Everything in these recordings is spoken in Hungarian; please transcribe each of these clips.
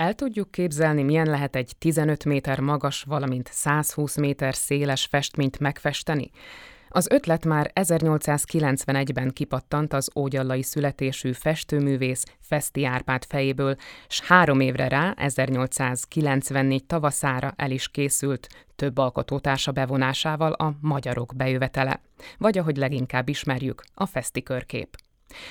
El tudjuk képzelni, milyen lehet egy 15 méter magas, valamint 120 méter széles festményt megfesteni? Az ötlet már 1891-ben kipattant az ógyallai születésű festőművész Feszti Árpád fejéből, s három évre rá, 1894 tavaszára el is készült több alkotótársa bevonásával a magyarok bejövetele, vagy ahogy leginkább ismerjük, a Feszti körkép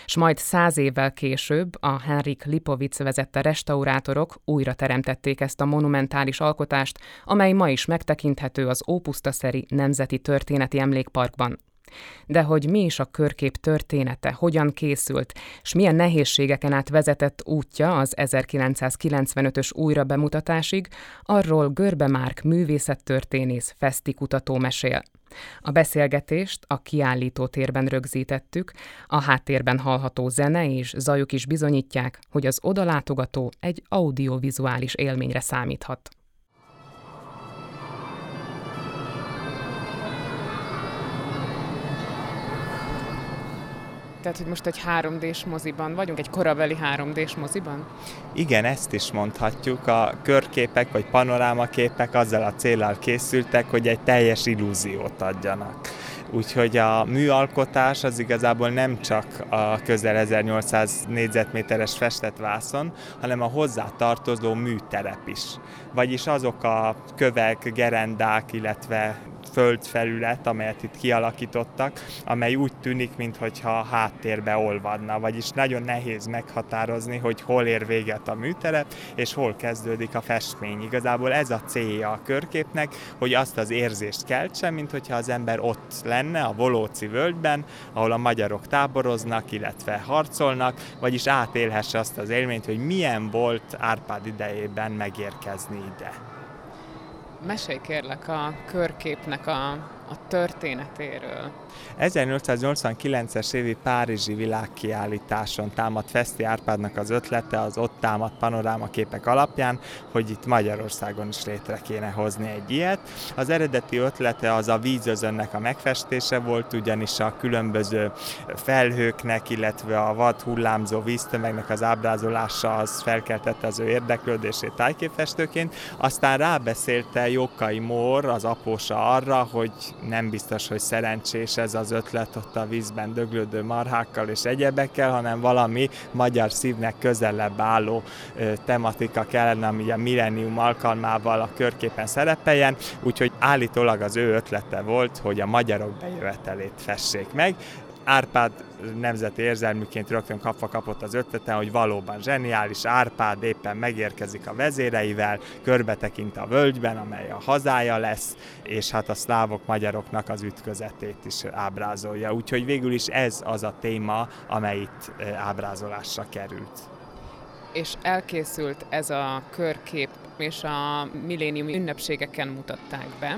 s majd száz évvel később a Henrik Lipovic vezette restaurátorok újra teremtették ezt a monumentális alkotást, amely ma is megtekinthető az Ópusztaszeri Nemzeti Történeti Emlékparkban. De hogy mi is a körkép története, hogyan készült, és milyen nehézségeken át vezetett útja az 1995-ös újra bemutatásig, arról Görbe Márk művészettörténész fesztikutató mesél. A beszélgetést a kiállító térben rögzítettük, a háttérben hallható zene és zajok is bizonyítják, hogy az odalátogató egy audiovizuális élményre számíthat. Tehát, hogy most egy 3D-s moziban vagyunk, egy korabeli 3D-s moziban? Igen, ezt is mondhatjuk. A körképek vagy panorámaképek azzal a célral készültek, hogy egy teljes illúziót adjanak. Úgyhogy a műalkotás az igazából nem csak a közel 1800 négyzetméteres festett vászon, hanem a hozzá tartozó műterep is. Vagyis azok a kövek, gerendák, illetve földfelület, amelyet itt kialakítottak, amely úgy tűnik, mintha háttérbe olvadna, vagyis nagyon nehéz meghatározni, hogy hol ér véget a műterep, és hol kezdődik a festmény. Igazából ez a célja a körképnek, hogy azt az érzést keltse, mint hogyha az ember ott lenne a Volóci völgyben, ahol a magyarok táboroznak, illetve harcolnak, vagyis átélhesse azt az élményt, hogy milyen volt Árpád idejében megérkezni ide. Mesélj kérlek a körképnek a, a történetéről. 1889-es évi Párizsi világkiállításon támadt Feszti Árpádnak az ötlete az ott támadt panorámaképek alapján, hogy itt Magyarországon is létre kéne hozni egy ilyet. Az eredeti ötlete az a vízözönnek a megfestése volt, ugyanis a különböző felhőknek, illetve a vad hullámzó víztömegnek az ábrázolása az felkeltette az ő érdeklődését tájképfestőként. Aztán rábeszélte Jókai Mór, az apósa arra, hogy nem biztos, hogy szerencsés ez az ötlet ott a vízben döglődő marhákkal és egyebekkel, hanem valami magyar szívnek közelebb álló tematika kellene, ami a millennium alkalmával a körképen szerepeljen, úgyhogy állítólag az ő ötlete volt, hogy a magyarok bejövetelét fessék meg. Árpád nemzeti érzelműként rögtön kapva kapott az ötleten, hogy valóban zseniális, Árpád éppen megérkezik a vezéreivel, körbe tekint a völgyben, amely a hazája lesz, és hát a szlávok magyaroknak az ütközetét is ábrázolja. Úgyhogy végül is ez az a téma, amely itt ábrázolásra került. És elkészült ez a körkép, és a millénium ünnepségeken mutatták be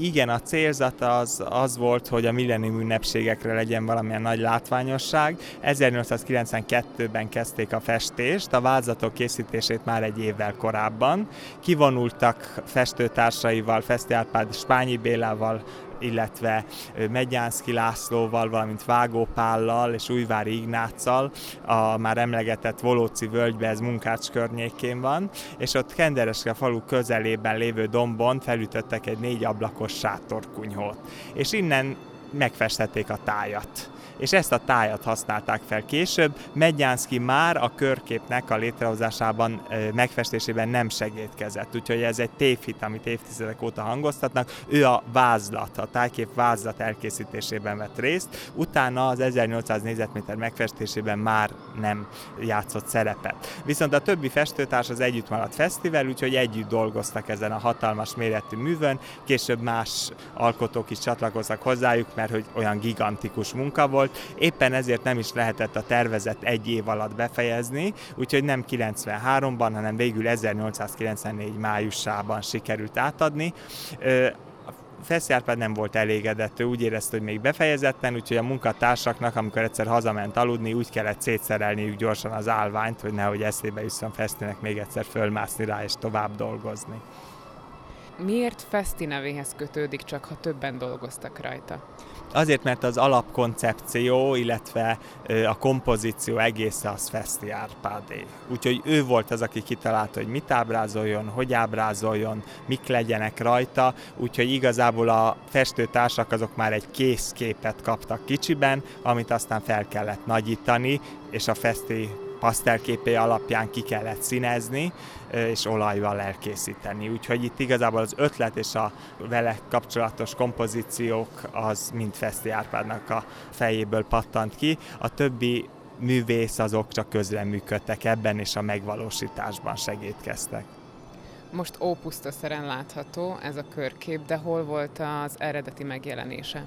igen, a célzat az, az volt, hogy a millennium ünnepségekre legyen valamilyen nagy látványosság. 1892-ben kezdték a festést, a vázatok készítését már egy évvel korábban. Kivonultak festőtársaival, Feszti Árpád Spányi Bélával, illetve Megyánszki Lászlóval, valamint Vágó Pállal és Újvári Ignáccal a már emlegetett Volóci völgybe, ez Munkács környékén van, és ott Kendereske falu közelében lévő dombon felütöttek egy négy ablakos sátorkunyhót. És innen megfestették a tájat és ezt a tájat használták fel később. Medjánszki már a körképnek a létrehozásában, megfestésében nem segítkezett, úgyhogy ez egy tévhit, amit évtizedek óta hangoztatnak. Ő a vázlat, a tájkép vázlat elkészítésében vett részt, utána az 1800 négyzetméter megfestésében már nem játszott szerepet. Viszont a többi festőtárs az együtt maradt fesztivál, úgyhogy együtt dolgoztak ezen a hatalmas méretű művön, később más alkotók is csatlakoztak hozzájuk, mert hogy olyan gigantikus munka volt, volt, éppen ezért nem is lehetett a tervezet egy év alatt befejezni, úgyhogy nem 93-ban, hanem végül 1894 májusában sikerült átadni. Feszi nem volt elégedett, ő úgy érezte, hogy még befejezetten, úgyhogy a munkatársaknak, amikor egyszer hazament aludni, úgy kellett szétszerelniük gyorsan az állványt, hogy nehogy eszébe jusson Fesztinek még egyszer fölmászni rá és tovább dolgozni. Miért Feszti nevéhez kötődik, csak ha többen dolgoztak rajta? Azért, mert az alapkoncepció, illetve a kompozíció egésze az Feszti Árpádé. Úgyhogy ő volt az, aki kitalálta, hogy mit ábrázoljon, hogy ábrázoljon, mik legyenek rajta, úgyhogy igazából a festőtársak azok már egy kész képet kaptak kicsiben, amit aztán fel kellett nagyítani, és a Feszti pasztelképé alapján ki kellett színezni, és olajval elkészíteni. Úgyhogy itt igazából az ötlet és a vele kapcsolatos kompozíciók az mind Feszti Árpádnak a fejéből pattant ki. A többi művész azok csak közreműködtek ebben, és a megvalósításban segítkeztek. Most ópusztaszeren látható ez a körkép, de hol volt az eredeti megjelenése?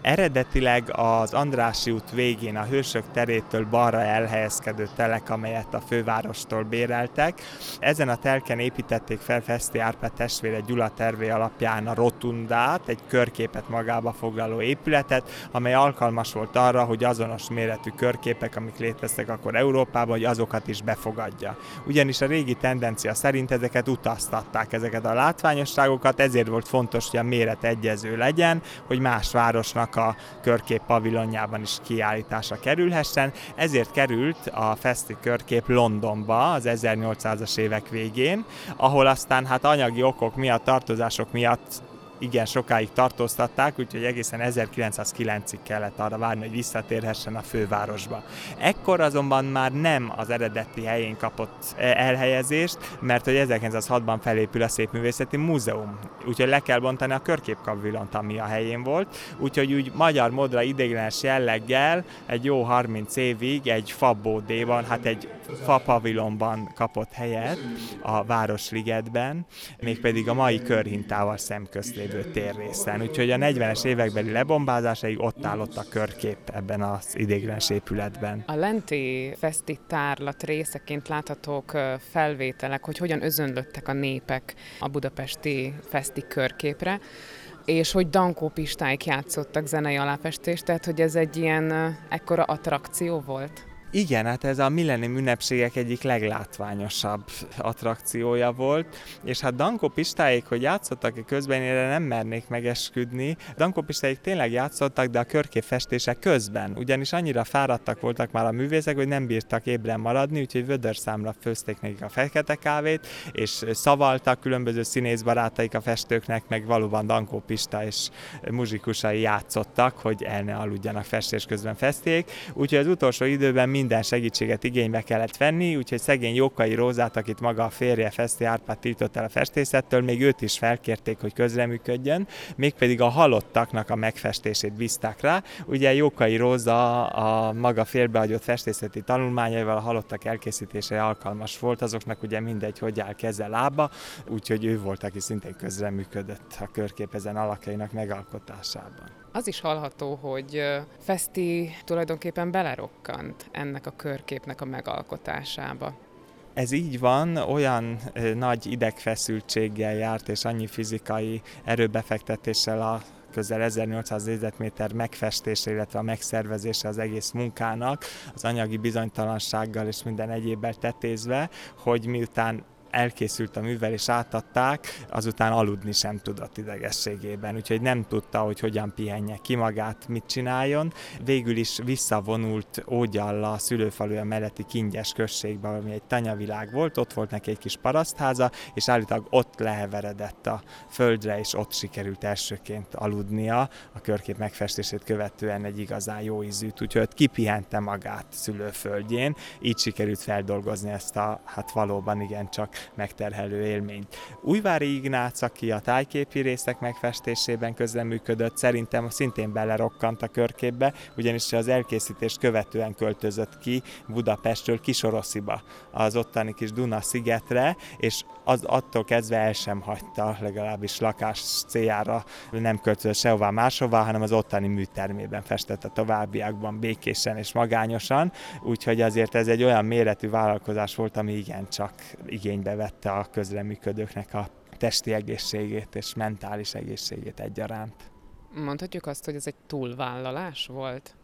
Eredetileg az Andrási út végén a Hősök terétől balra elhelyezkedő telek, amelyet a fővárostól béreltek. Ezen a telken építették fel Feszti Árpád testvére Gyula tervé alapján a rotundát, egy körképet magába foglaló épületet, amely alkalmas volt arra, hogy azonos méretű körképek, amik léteztek akkor Európában, hogy azokat is befogadja. Ugyanis a régi tendencia szerint ezeket utaztatták, ezeket a látványosságokat, ezért volt fontos, hogy a méret egyező legyen, hogy más városnak a körkép pavilonjában is kiállításra kerülhessen. Ezért került a Festi körkép Londonba az 1800-as évek végén, ahol aztán hát anyagi okok miatt, tartozások miatt igen sokáig tartóztatták, úgyhogy egészen 1909-ig kellett arra várni, hogy visszatérhessen a fővárosba. Ekkor azonban már nem az eredeti helyén kapott e, elhelyezést, mert hogy 1906-ban felépül a Szépművészeti Múzeum. Úgyhogy le kell bontani a körképkavilont, ami a helyén volt. Úgyhogy úgy magyar modra ideiglenes jelleggel egy jó 30 évig egy fabódéban, hát egy fapavilonban kapott helyet a Városligetben, mégpedig a mai körhintával szemközt lévő térrészen. Úgyhogy a 40-es évekbeli lebombázásaig ott állott a körkép ebben az idéglenes épületben. A lenti feszti tárlat részeként láthatók felvételek, hogy hogyan özönlöttek a népek a budapesti feszti körképre és hogy Dankó Pistáik játszottak zenei aláfestést, tehát hogy ez egy ilyen ekkora attrakció volt? Igen, hát ez a millennium ünnepségek egyik leglátványosabb attrakciója volt, és hát Danko Pistáik, hogy játszottak-e közben, én nem mernék megesküdni. Danko Pistáik tényleg játszottak, de a körképfestése közben, ugyanis annyira fáradtak voltak már a művészek, hogy nem bírtak ébren maradni, úgyhogy vödörszámra főzték nekik a fekete kávét, és szavaltak különböző színészbarátaik a festőknek, meg valóban Danko Pista és muzsikusai játszottak, hogy el ne aludjanak festés közben festék, úgyhogy az utolsó időben mind minden segítséget igénybe kellett venni, úgyhogy szegény Jókai Rózát, akit maga a férje Feszti Árpád tiltott el a festészettől, még őt is felkérték, hogy közreműködjön, mégpedig a halottaknak a megfestését bízták rá. Ugye Jókai Róza a maga félbehagyott festészeti tanulmányaival a halottak elkészítésére alkalmas volt, azoknak ugye mindegy, hogy áll keze lába, úgyhogy ő volt, aki szintén közreműködött a körkép ezen alakjainak megalkotásában. Az is hallható, hogy Festi tulajdonképpen belerokkant ennek a körképnek a megalkotásába. Ez így van, olyan nagy idegfeszültséggel járt, és annyi fizikai erőbefektetéssel a közel 1800 négyzetméter megfestése, illetve a megszervezése az egész munkának, az anyagi bizonytalansággal és minden egyébbel tetézve, hogy miután elkészült a művel és átadták, azután aludni sem tudott idegességében, úgyhogy nem tudta, hogy hogyan pihenje ki magát, mit csináljon. Végül is visszavonult Ógyalla a szülőfaluja melletti Kingyes községbe, ami egy tanyavilág volt, ott volt neki egy kis parasztháza, és állítólag ott leheveredett a földre, és ott sikerült elsőként aludnia. A körkép megfestését követően egy igazán jó ízűt, úgyhogy ott kipihente magát szülőföldjén, így sikerült feldolgozni ezt a, hát valóban igen csak megterhelő élményt. Újvári Ignác, aki a tájképi részek megfestésében közleműködött, szerintem szintén belerokkant a körképbe, ugyanis az elkészítést követően költözött ki Budapestről Kisorosziba, az ottani kis Duna szigetre, és az attól kezdve el sem hagyta, legalábbis lakás céljára nem költözött sehová máshová, hanem az ottani műtermében festette továbbiakban békésen és magányosan, úgyhogy azért ez egy olyan méretű vállalkozás volt, ami igencsak igénybe vette a közreműködőknek a testi egészségét és mentális egészségét egyaránt. Mondhatjuk azt, hogy ez egy túlvállalás volt?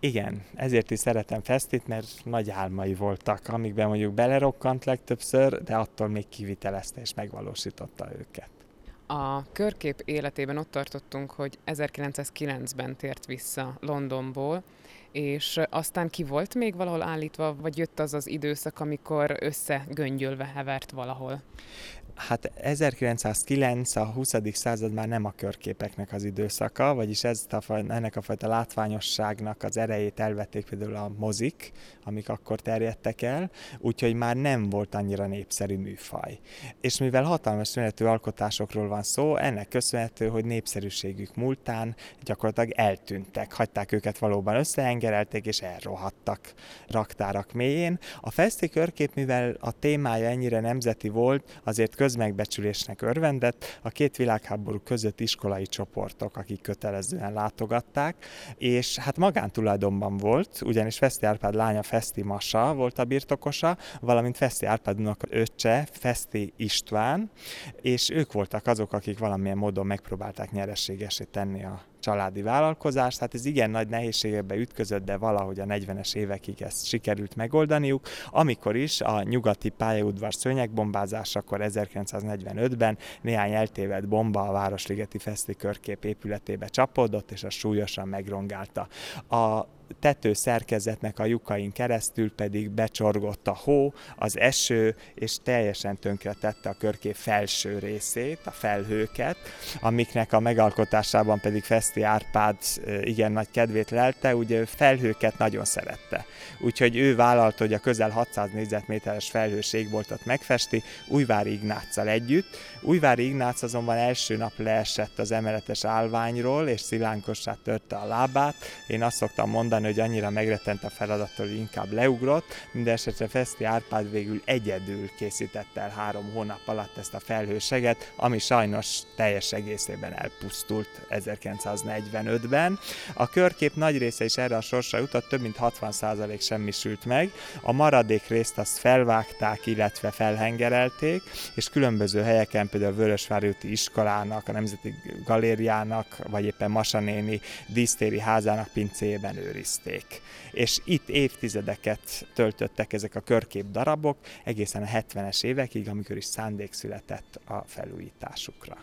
Igen, ezért is szeretem Festit, mert nagy álmai voltak, amikben mondjuk belerokkant legtöbbször, de attól még kivitelezte és megvalósította őket. A körkép életében ott tartottunk, hogy 1909-ben tért vissza Londonból, és aztán ki volt még valahol állítva, vagy jött az az időszak, amikor összegöngyölve hevert valahol? Hát 1909, a 20. század már nem a körképeknek az időszaka, vagyis ez a, ennek a fajta látványosságnak az erejét elvették például a mozik, amik akkor terjedtek el, úgyhogy már nem volt annyira népszerű műfaj. És mivel hatalmas méretű alkotásokról van szó, ennek köszönhető, hogy népszerűségük múltán gyakorlatilag eltűntek, hagyták őket valóban összeengerelték és elrohadtak raktárak mélyén. A feszti körkép, mivel a témája ennyire nemzeti volt, azért közmegbecsülésnek örvendett, a két világháború között iskolai csoportok, akik kötelezően látogatták, és hát magántulajdonban volt, ugyanis Feszti Árpád lánya Feszti Masa volt a birtokosa, valamint Feszti Árpádnak öccse, Feszti István, és ők voltak azok, akik valamilyen módon megpróbálták nyereségesé tenni a családi vállalkozás, tehát ez igen nagy nehézségekbe ütközött, de valahogy a 40-es évekig ezt sikerült megoldaniuk, amikor is a nyugati pályaudvar szőnyegbombázásakor 1945-ben néhány eltévedt bomba a Városligeti Feszti körkép épületébe csapódott, és a súlyosan megrongálta. A tető szerkezetnek a lyukain keresztül pedig becsorgott a hó, az eső, és teljesen tönkretette a körkép felső részét, a felhőket, amiknek a megalkotásában pedig Feszti Árpád igen nagy kedvét lelte, ugye felhőket nagyon szerette. Úgyhogy ő vállalta, hogy a közel 600 négyzetméteres felhős égboltot megfesti Újvári Ignáccal együtt. Újvári Ignác azonban első nap leesett az emeletes állványról, és szilánkossá törte a lábát. Én azt szoktam mondani, mondani, hogy annyira megretent a feladattól, hogy inkább leugrott. Mindenesetre Feszti Árpád végül egyedül készítette el három hónap alatt ezt a felhőseget, ami sajnos teljes egészében elpusztult 1945-ben. A körkép nagy része is erre a sorsra jutott, több mint 60% semmisült meg. A maradék részt azt felvágták, illetve felhengerelték, és különböző helyeken, például a Vörösvári úti iskolának, a Nemzeti Galériának, vagy éppen Masanéni dísztéri házának pincéjében őriz megőrizték. És itt évtizedeket töltöttek ezek a körkép darabok, egészen a 70-es évekig, amikor is szándék született a felújításukra.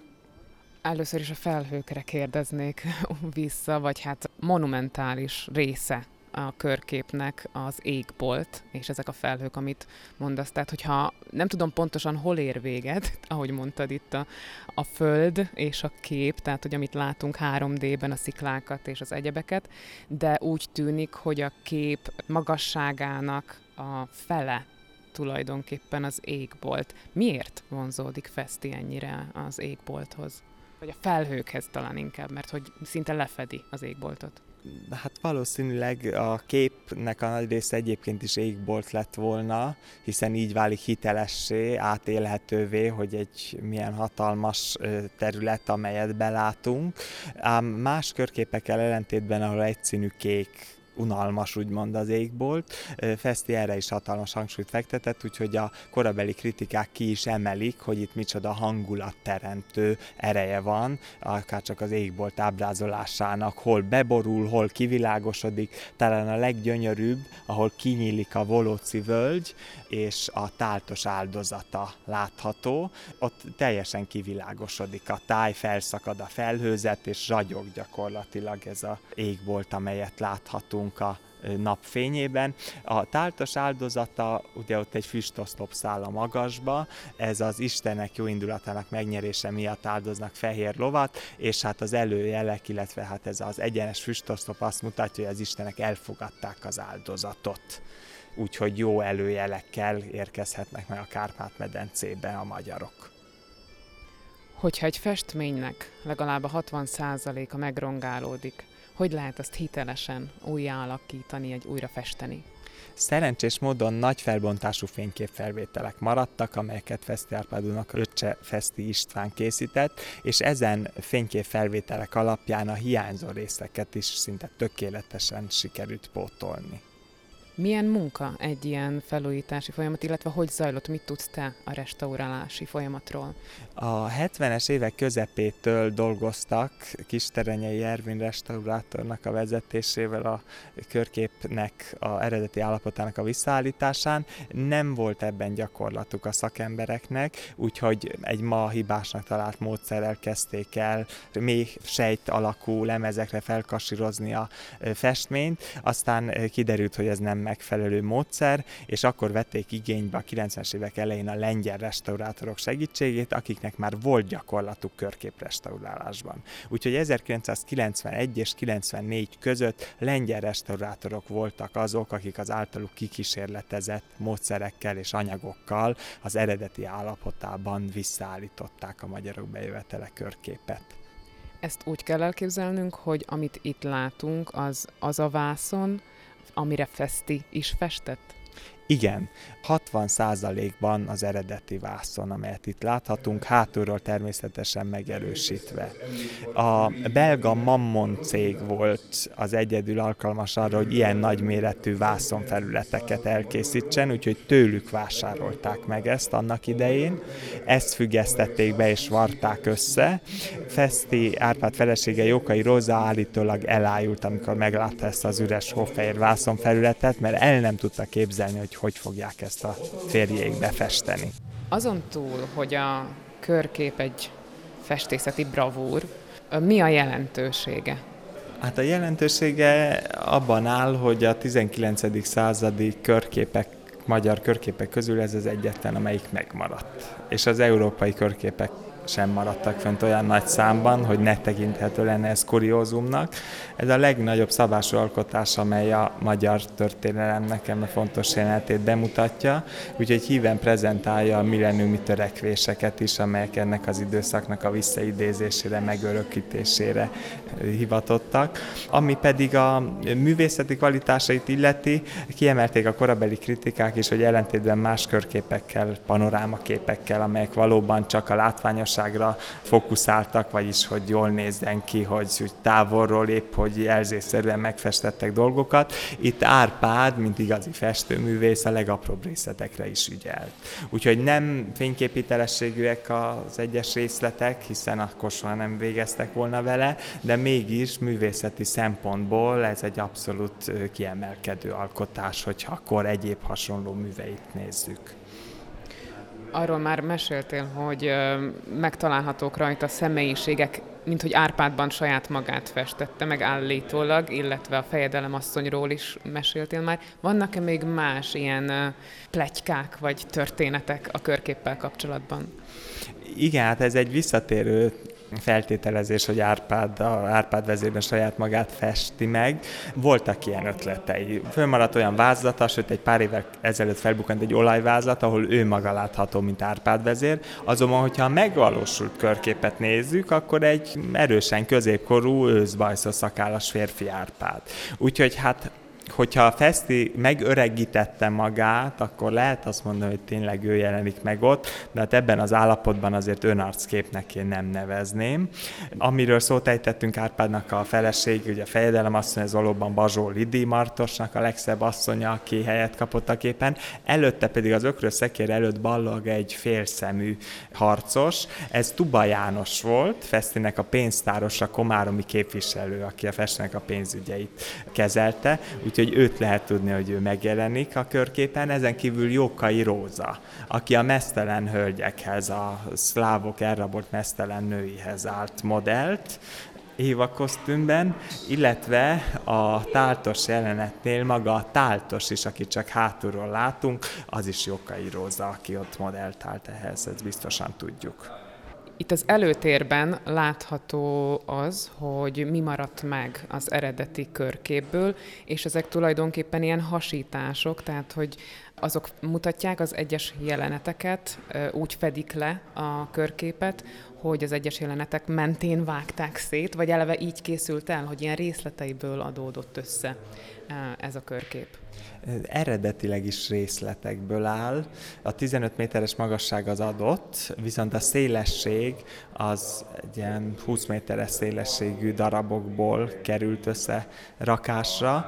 Először is a felhőkre kérdeznék vissza, vagy hát monumentális része a körképnek az égbolt, és ezek a felhők, amit mondasz. Tehát, hogyha nem tudom pontosan hol ér véget, ahogy mondtad itt a, a föld és a kép, tehát, hogy amit látunk 3D-ben, a sziklákat és az egyebeket, de úgy tűnik, hogy a kép magasságának a fele tulajdonképpen az égbolt. Miért vonzódik Feszti ennyire az égbolthoz? Vagy a felhőkhez talán inkább, mert hogy szinte lefedi az égboltot hát valószínűleg a képnek a nagy része egyébként is égbolt lett volna, hiszen így válik hitelessé, átélhetővé, hogy egy milyen hatalmas terület, amelyet belátunk. Ám más körképekkel ellentétben, ahol egyszínű kék unalmas, úgymond az égbolt. Feszti erre is hatalmas hangsúlyt fektetett, úgyhogy a korabeli kritikák ki is emelik, hogy itt micsoda hangulatteremtő ereje van, akár csak az égbolt ábrázolásának, hol beborul, hol kivilágosodik, talán a leggyönyörűbb, ahol kinyílik a Volóci völgy, és a táltos áldozata látható, ott teljesen kivilágosodik a táj, felszakad a felhőzet, és ragyog gyakorlatilag ez a égbolt, amelyet láthatunk látunk a napfényében. A táltos áldozata, ugye ott egy füstoszlop száll a magasba, ez az Istenek jó indulatának megnyerése miatt áldoznak fehér lovat, és hát az előjelek, illetve hát ez az egyenes füstoszlop azt mutatja, hogy az Istenek elfogadták az áldozatot úgyhogy jó előjelekkel érkezhetnek meg a Kárpát-medencébe a magyarok. Hogyha egy festménynek legalább a 60%-a megrongálódik, hogy lehet azt hitelesen újjáalakítani, egy újra festeni? Szerencsés módon nagy felbontású fényképfelvételek maradtak, amelyeket Feszti Árpádúnak öccse Feszti István készített, és ezen fényképfelvételek alapján a hiányzó részeket is szinte tökéletesen sikerült pótolni. Milyen munka egy ilyen felújítási folyamat, illetve hogy zajlott, mit tudsz te a restaurálási folyamatról? A 70-es évek közepétől dolgoztak Kisterenyei Ervin restaurátornak a vezetésével a körképnek a eredeti állapotának a visszaállításán. Nem volt ebben gyakorlatuk a szakembereknek, úgyhogy egy ma hibásnak talált módszerrel kezdték el mély sejt alakú lemezekre felkasírozni a festményt, aztán kiderült, hogy ez nem megfelelő módszer, és akkor vették igénybe a 90-es évek elején a lengyel restaurátorok segítségét, akiknek már volt gyakorlatuk körképrestaurálásban. Úgyhogy 1991 és 94 között lengyel restaurátorok voltak azok, akik az általuk kikísérletezett módszerekkel és anyagokkal az eredeti állapotában visszaállították a magyarok bejövetele körképet. Ezt úgy kell elképzelnünk, hogy amit itt látunk, az az a vászon, amire Festi is festett? Igen, 60%-ban az eredeti vászon, amelyet itt láthatunk, hátulról természetesen megerősítve. A belga Mammon cég volt az egyedül alkalmas arra, hogy ilyen nagyméretű vászonfelületeket elkészítsen, úgyhogy tőlük vásárolták meg ezt annak idején. Ezt függesztették be és varták össze. Feszti Árpád felesége Jókai Rosa állítólag elájult, amikor meglátta ezt az üres hófehér vászonfelületet, mert el nem tudta képzelni, hogy hogy fogják ezt a férjék befesteni. Azon túl, hogy a körkép egy festészeti bravúr, mi a jelentősége? Hát a jelentősége abban áll, hogy a 19. századi körképek magyar körképek közül ez az egyetlen, amelyik megmaradt. És az európai körképek sem maradtak fent olyan nagy számban, hogy ne tekinthető lenne ez kuriózumnak. Ez a legnagyobb szabású alkotás, amely a magyar történelemnek a fontos jelenetét bemutatja, úgyhogy híven prezentálja a milleniumi törekvéseket is, amelyek ennek az időszaknak a visszaidézésére, megörökítésére hivatottak. Ami pedig a művészeti kvalitásait illeti, kiemelték a korabeli kritikák is, hogy ellentétben más körképekkel, panorámaképekkel, amelyek valóban csak a látványosságra fókuszáltak, vagyis hogy jól nézzen ki, hogy úgy távolról épp, hogy jelzésszerűen megfestettek dolgokat. Itt Árpád, mint igazi festőművész, a legapróbb részletekre is ügyelt. Úgyhogy nem fényképítelességűek az egyes részletek, hiszen akkor soha nem végeztek volna vele, de mégis művészeti szempontból ez egy abszolút kiemelkedő alkotás, hogyha akkor egyéb hasonló műveit nézzük. Arról már meséltél, hogy megtalálhatók rajta személyiségek, mint hogy Árpádban saját magát festette, meg állítólag, illetve a fejedelem asszonyról is meséltél már. Vannak-e még más ilyen plegykák vagy történetek a körképpel kapcsolatban? Igen, hát ez egy visszatérő feltételezés, hogy Árpád, a Árpád vezérben saját magát festi meg. Voltak ilyen ötletei. Fölmaradt olyan vázlata, sőt egy pár évek ezelőtt felbukkant egy olajvázlat, ahol ő maga látható, mint Árpád vezér. Azonban, hogyha a megvalósult körképet nézzük, akkor egy erősen középkorú őszbajszos szakállas férfi Árpád. Úgyhogy hát hogyha a Feszti megöregítette magát, akkor lehet azt mondani, hogy tényleg ő jelenik meg ott, de hát ebben az állapotban azért önarcképnek én nem nevezném. Amiről szót ejtettünk Árpádnak a feleség, ugye a fejedelem asszony, ez valóban Bazsó Lidi Martosnak a legszebb asszonya, aki helyet kapott a képen. Előtte pedig az ökrös szekér előtt ballog egy félszemű harcos. Ez Tuba János volt, Fesztinek a pénztárosa, komáromi képviselő, aki a Festinek a pénzügyeit kezelte. Úgyhogy őt lehet tudni, hogy ő megjelenik a körképen. Ezen kívül Jókai Róza, aki a mesztelen hölgyekhez, a szlávok elrabolt mesztelen nőihez állt modellt, Éva kosztümben, illetve a táltos jelenetnél maga a táltos is, akit csak hátulról látunk, az is Jókai Róza, aki ott modellt állt ehhez, ezt biztosan tudjuk. Itt az előtérben látható az, hogy mi maradt meg az eredeti körképből, és ezek tulajdonképpen ilyen hasítások, tehát hogy azok mutatják az egyes jeleneteket, úgy fedik le a körképet, hogy az egyes jelenetek mentén vágták szét, vagy eleve így készült el, hogy ilyen részleteiből adódott össze ez a körkép? Eredetileg is részletekből áll. A 15 méteres magasság az adott, viszont a szélesség az egy ilyen 20 méteres szélességű darabokból került össze rakásra.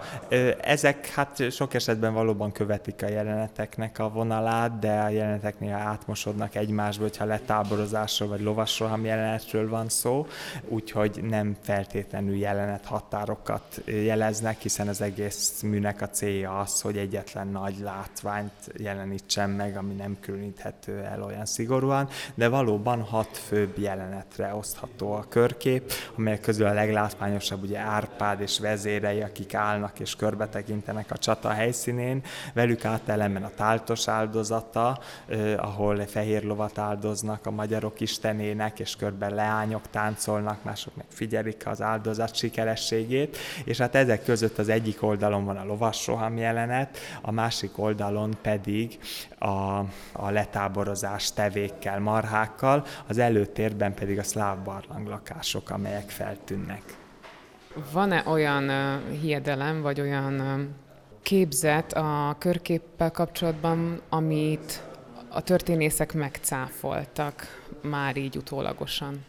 Ezek hát sok esetben valóban követik a jeleneteknek a vonalát, de a jeleneteknél átmosodnak egymásba, hogyha letáborozásról vagy lovasroham jelenetről van szó, úgyhogy nem feltétlenül jelenet határokat jeleznek, hiszen az egész műnek a célja az, hogy egyetlen nagy látványt jelenítsen meg, ami nem különíthető el olyan szigorúan, de valóban hat főbb jelenetre osztható a körkép, amelyek közül a leglátványosabb ugye Árpád és vezérei, akik állnak és körbe tekintenek a csata helyszínén, velük átelemen a táltos áldozata, ahol fehér lovat áldoznak a magyarok istenének, és körbe leányok táncolnak, mások meg figyelik az áldozat sikerességét, és hát ezek között az egyik oldalon van a lovasroham jelenet, jelenet, a másik oldalon pedig a, a letáborozás tevékkel, marhákkal, az előtérben pedig a szláv barlanglakások, amelyek feltűnnek. Van-e olyan hiedelem, vagy olyan képzet a körképpel kapcsolatban, amit a történészek megcáfoltak már így utólagosan?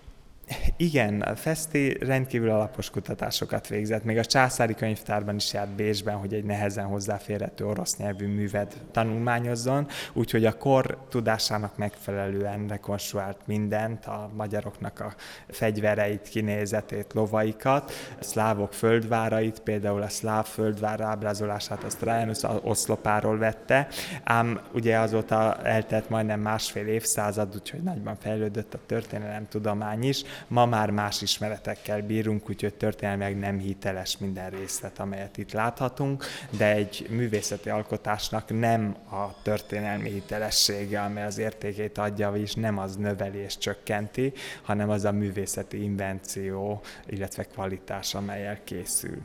Igen, a Festi rendkívül alapos kutatásokat végzett. Még a császári könyvtárban is járt Bécsben, hogy egy nehezen hozzáférhető orosz nyelvű művet tanulmányozzon, úgyhogy a kor tudásának megfelelően rekonstruált mindent, a magyaroknak a fegyvereit, kinézetét, lovaikat, a szlávok földvárait, például a szláv földvár ábrázolását azt Trajanus oszlopáról vette, ám ugye azóta eltelt majdnem másfél évszázad, úgyhogy nagyban fejlődött a történelem tudomány is, Ma már más ismeretekkel bírunk, úgyhogy történelmileg nem hiteles minden részlet, amelyet itt láthatunk, de egy művészeti alkotásnak nem a történelmi hitelessége, amely az értékét adja, vagyis nem az növeli és csökkenti, hanem az a művészeti invenció, illetve kvalitás, amelyel készül.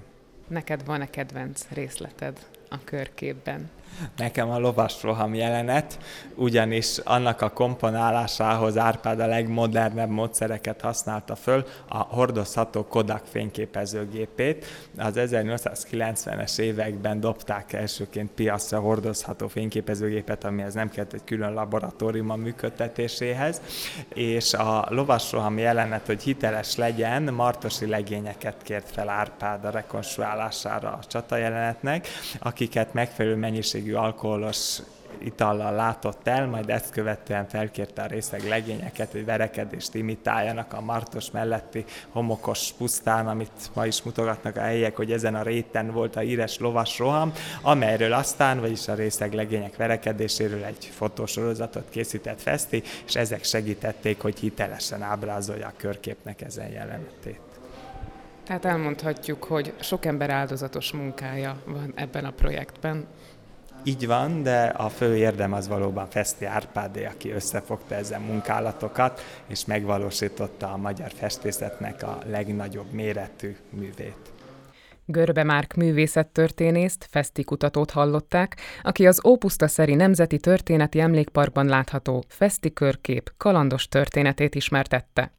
Neked van-e kedvenc részleted a körképben? Nekem a lovasroham jelenet, ugyanis annak a komponálásához Árpád a legmodernebb módszereket használta föl, a hordozható Kodak fényképezőgépét. Az 1890-es években dobták elsőként piacra hordozható fényképezőgépet, amihez nem kellett egy külön laboratórium a működtetéséhez, és a lovasroham jelenet, hogy hiteles legyen, martosi legényeket kért fel Árpád a rekonstruálására a csata jelenetnek, akiket megfelelő mennyiségű alkoholos itallal látott el, majd ezt követően felkérte a részeg legényeket, hogy verekedést imitáljanak a Martos melletti homokos pusztán, amit ma is mutogatnak a helyek, hogy ezen a réten volt a íres lovas roham, amelyről aztán, vagyis a részeg legények verekedéséről egy fotósorozatot készített Feszti, és ezek segítették, hogy hitelesen ábrázolja a körképnek ezen jelenetét. Tehát elmondhatjuk, hogy sok ember áldozatos munkája van ebben a projektben. Így van, de a fő érdem az valóban Feszti Árpádé, aki összefogta ezen munkálatokat, és megvalósította a magyar festészetnek a legnagyobb méretű művét. Görbe Márk művészettörténészt, Feszti kutatót hallották, aki az Ópusztaszeri Nemzeti Történeti Emlékparkban látható Feszti körkép kalandos történetét ismertette.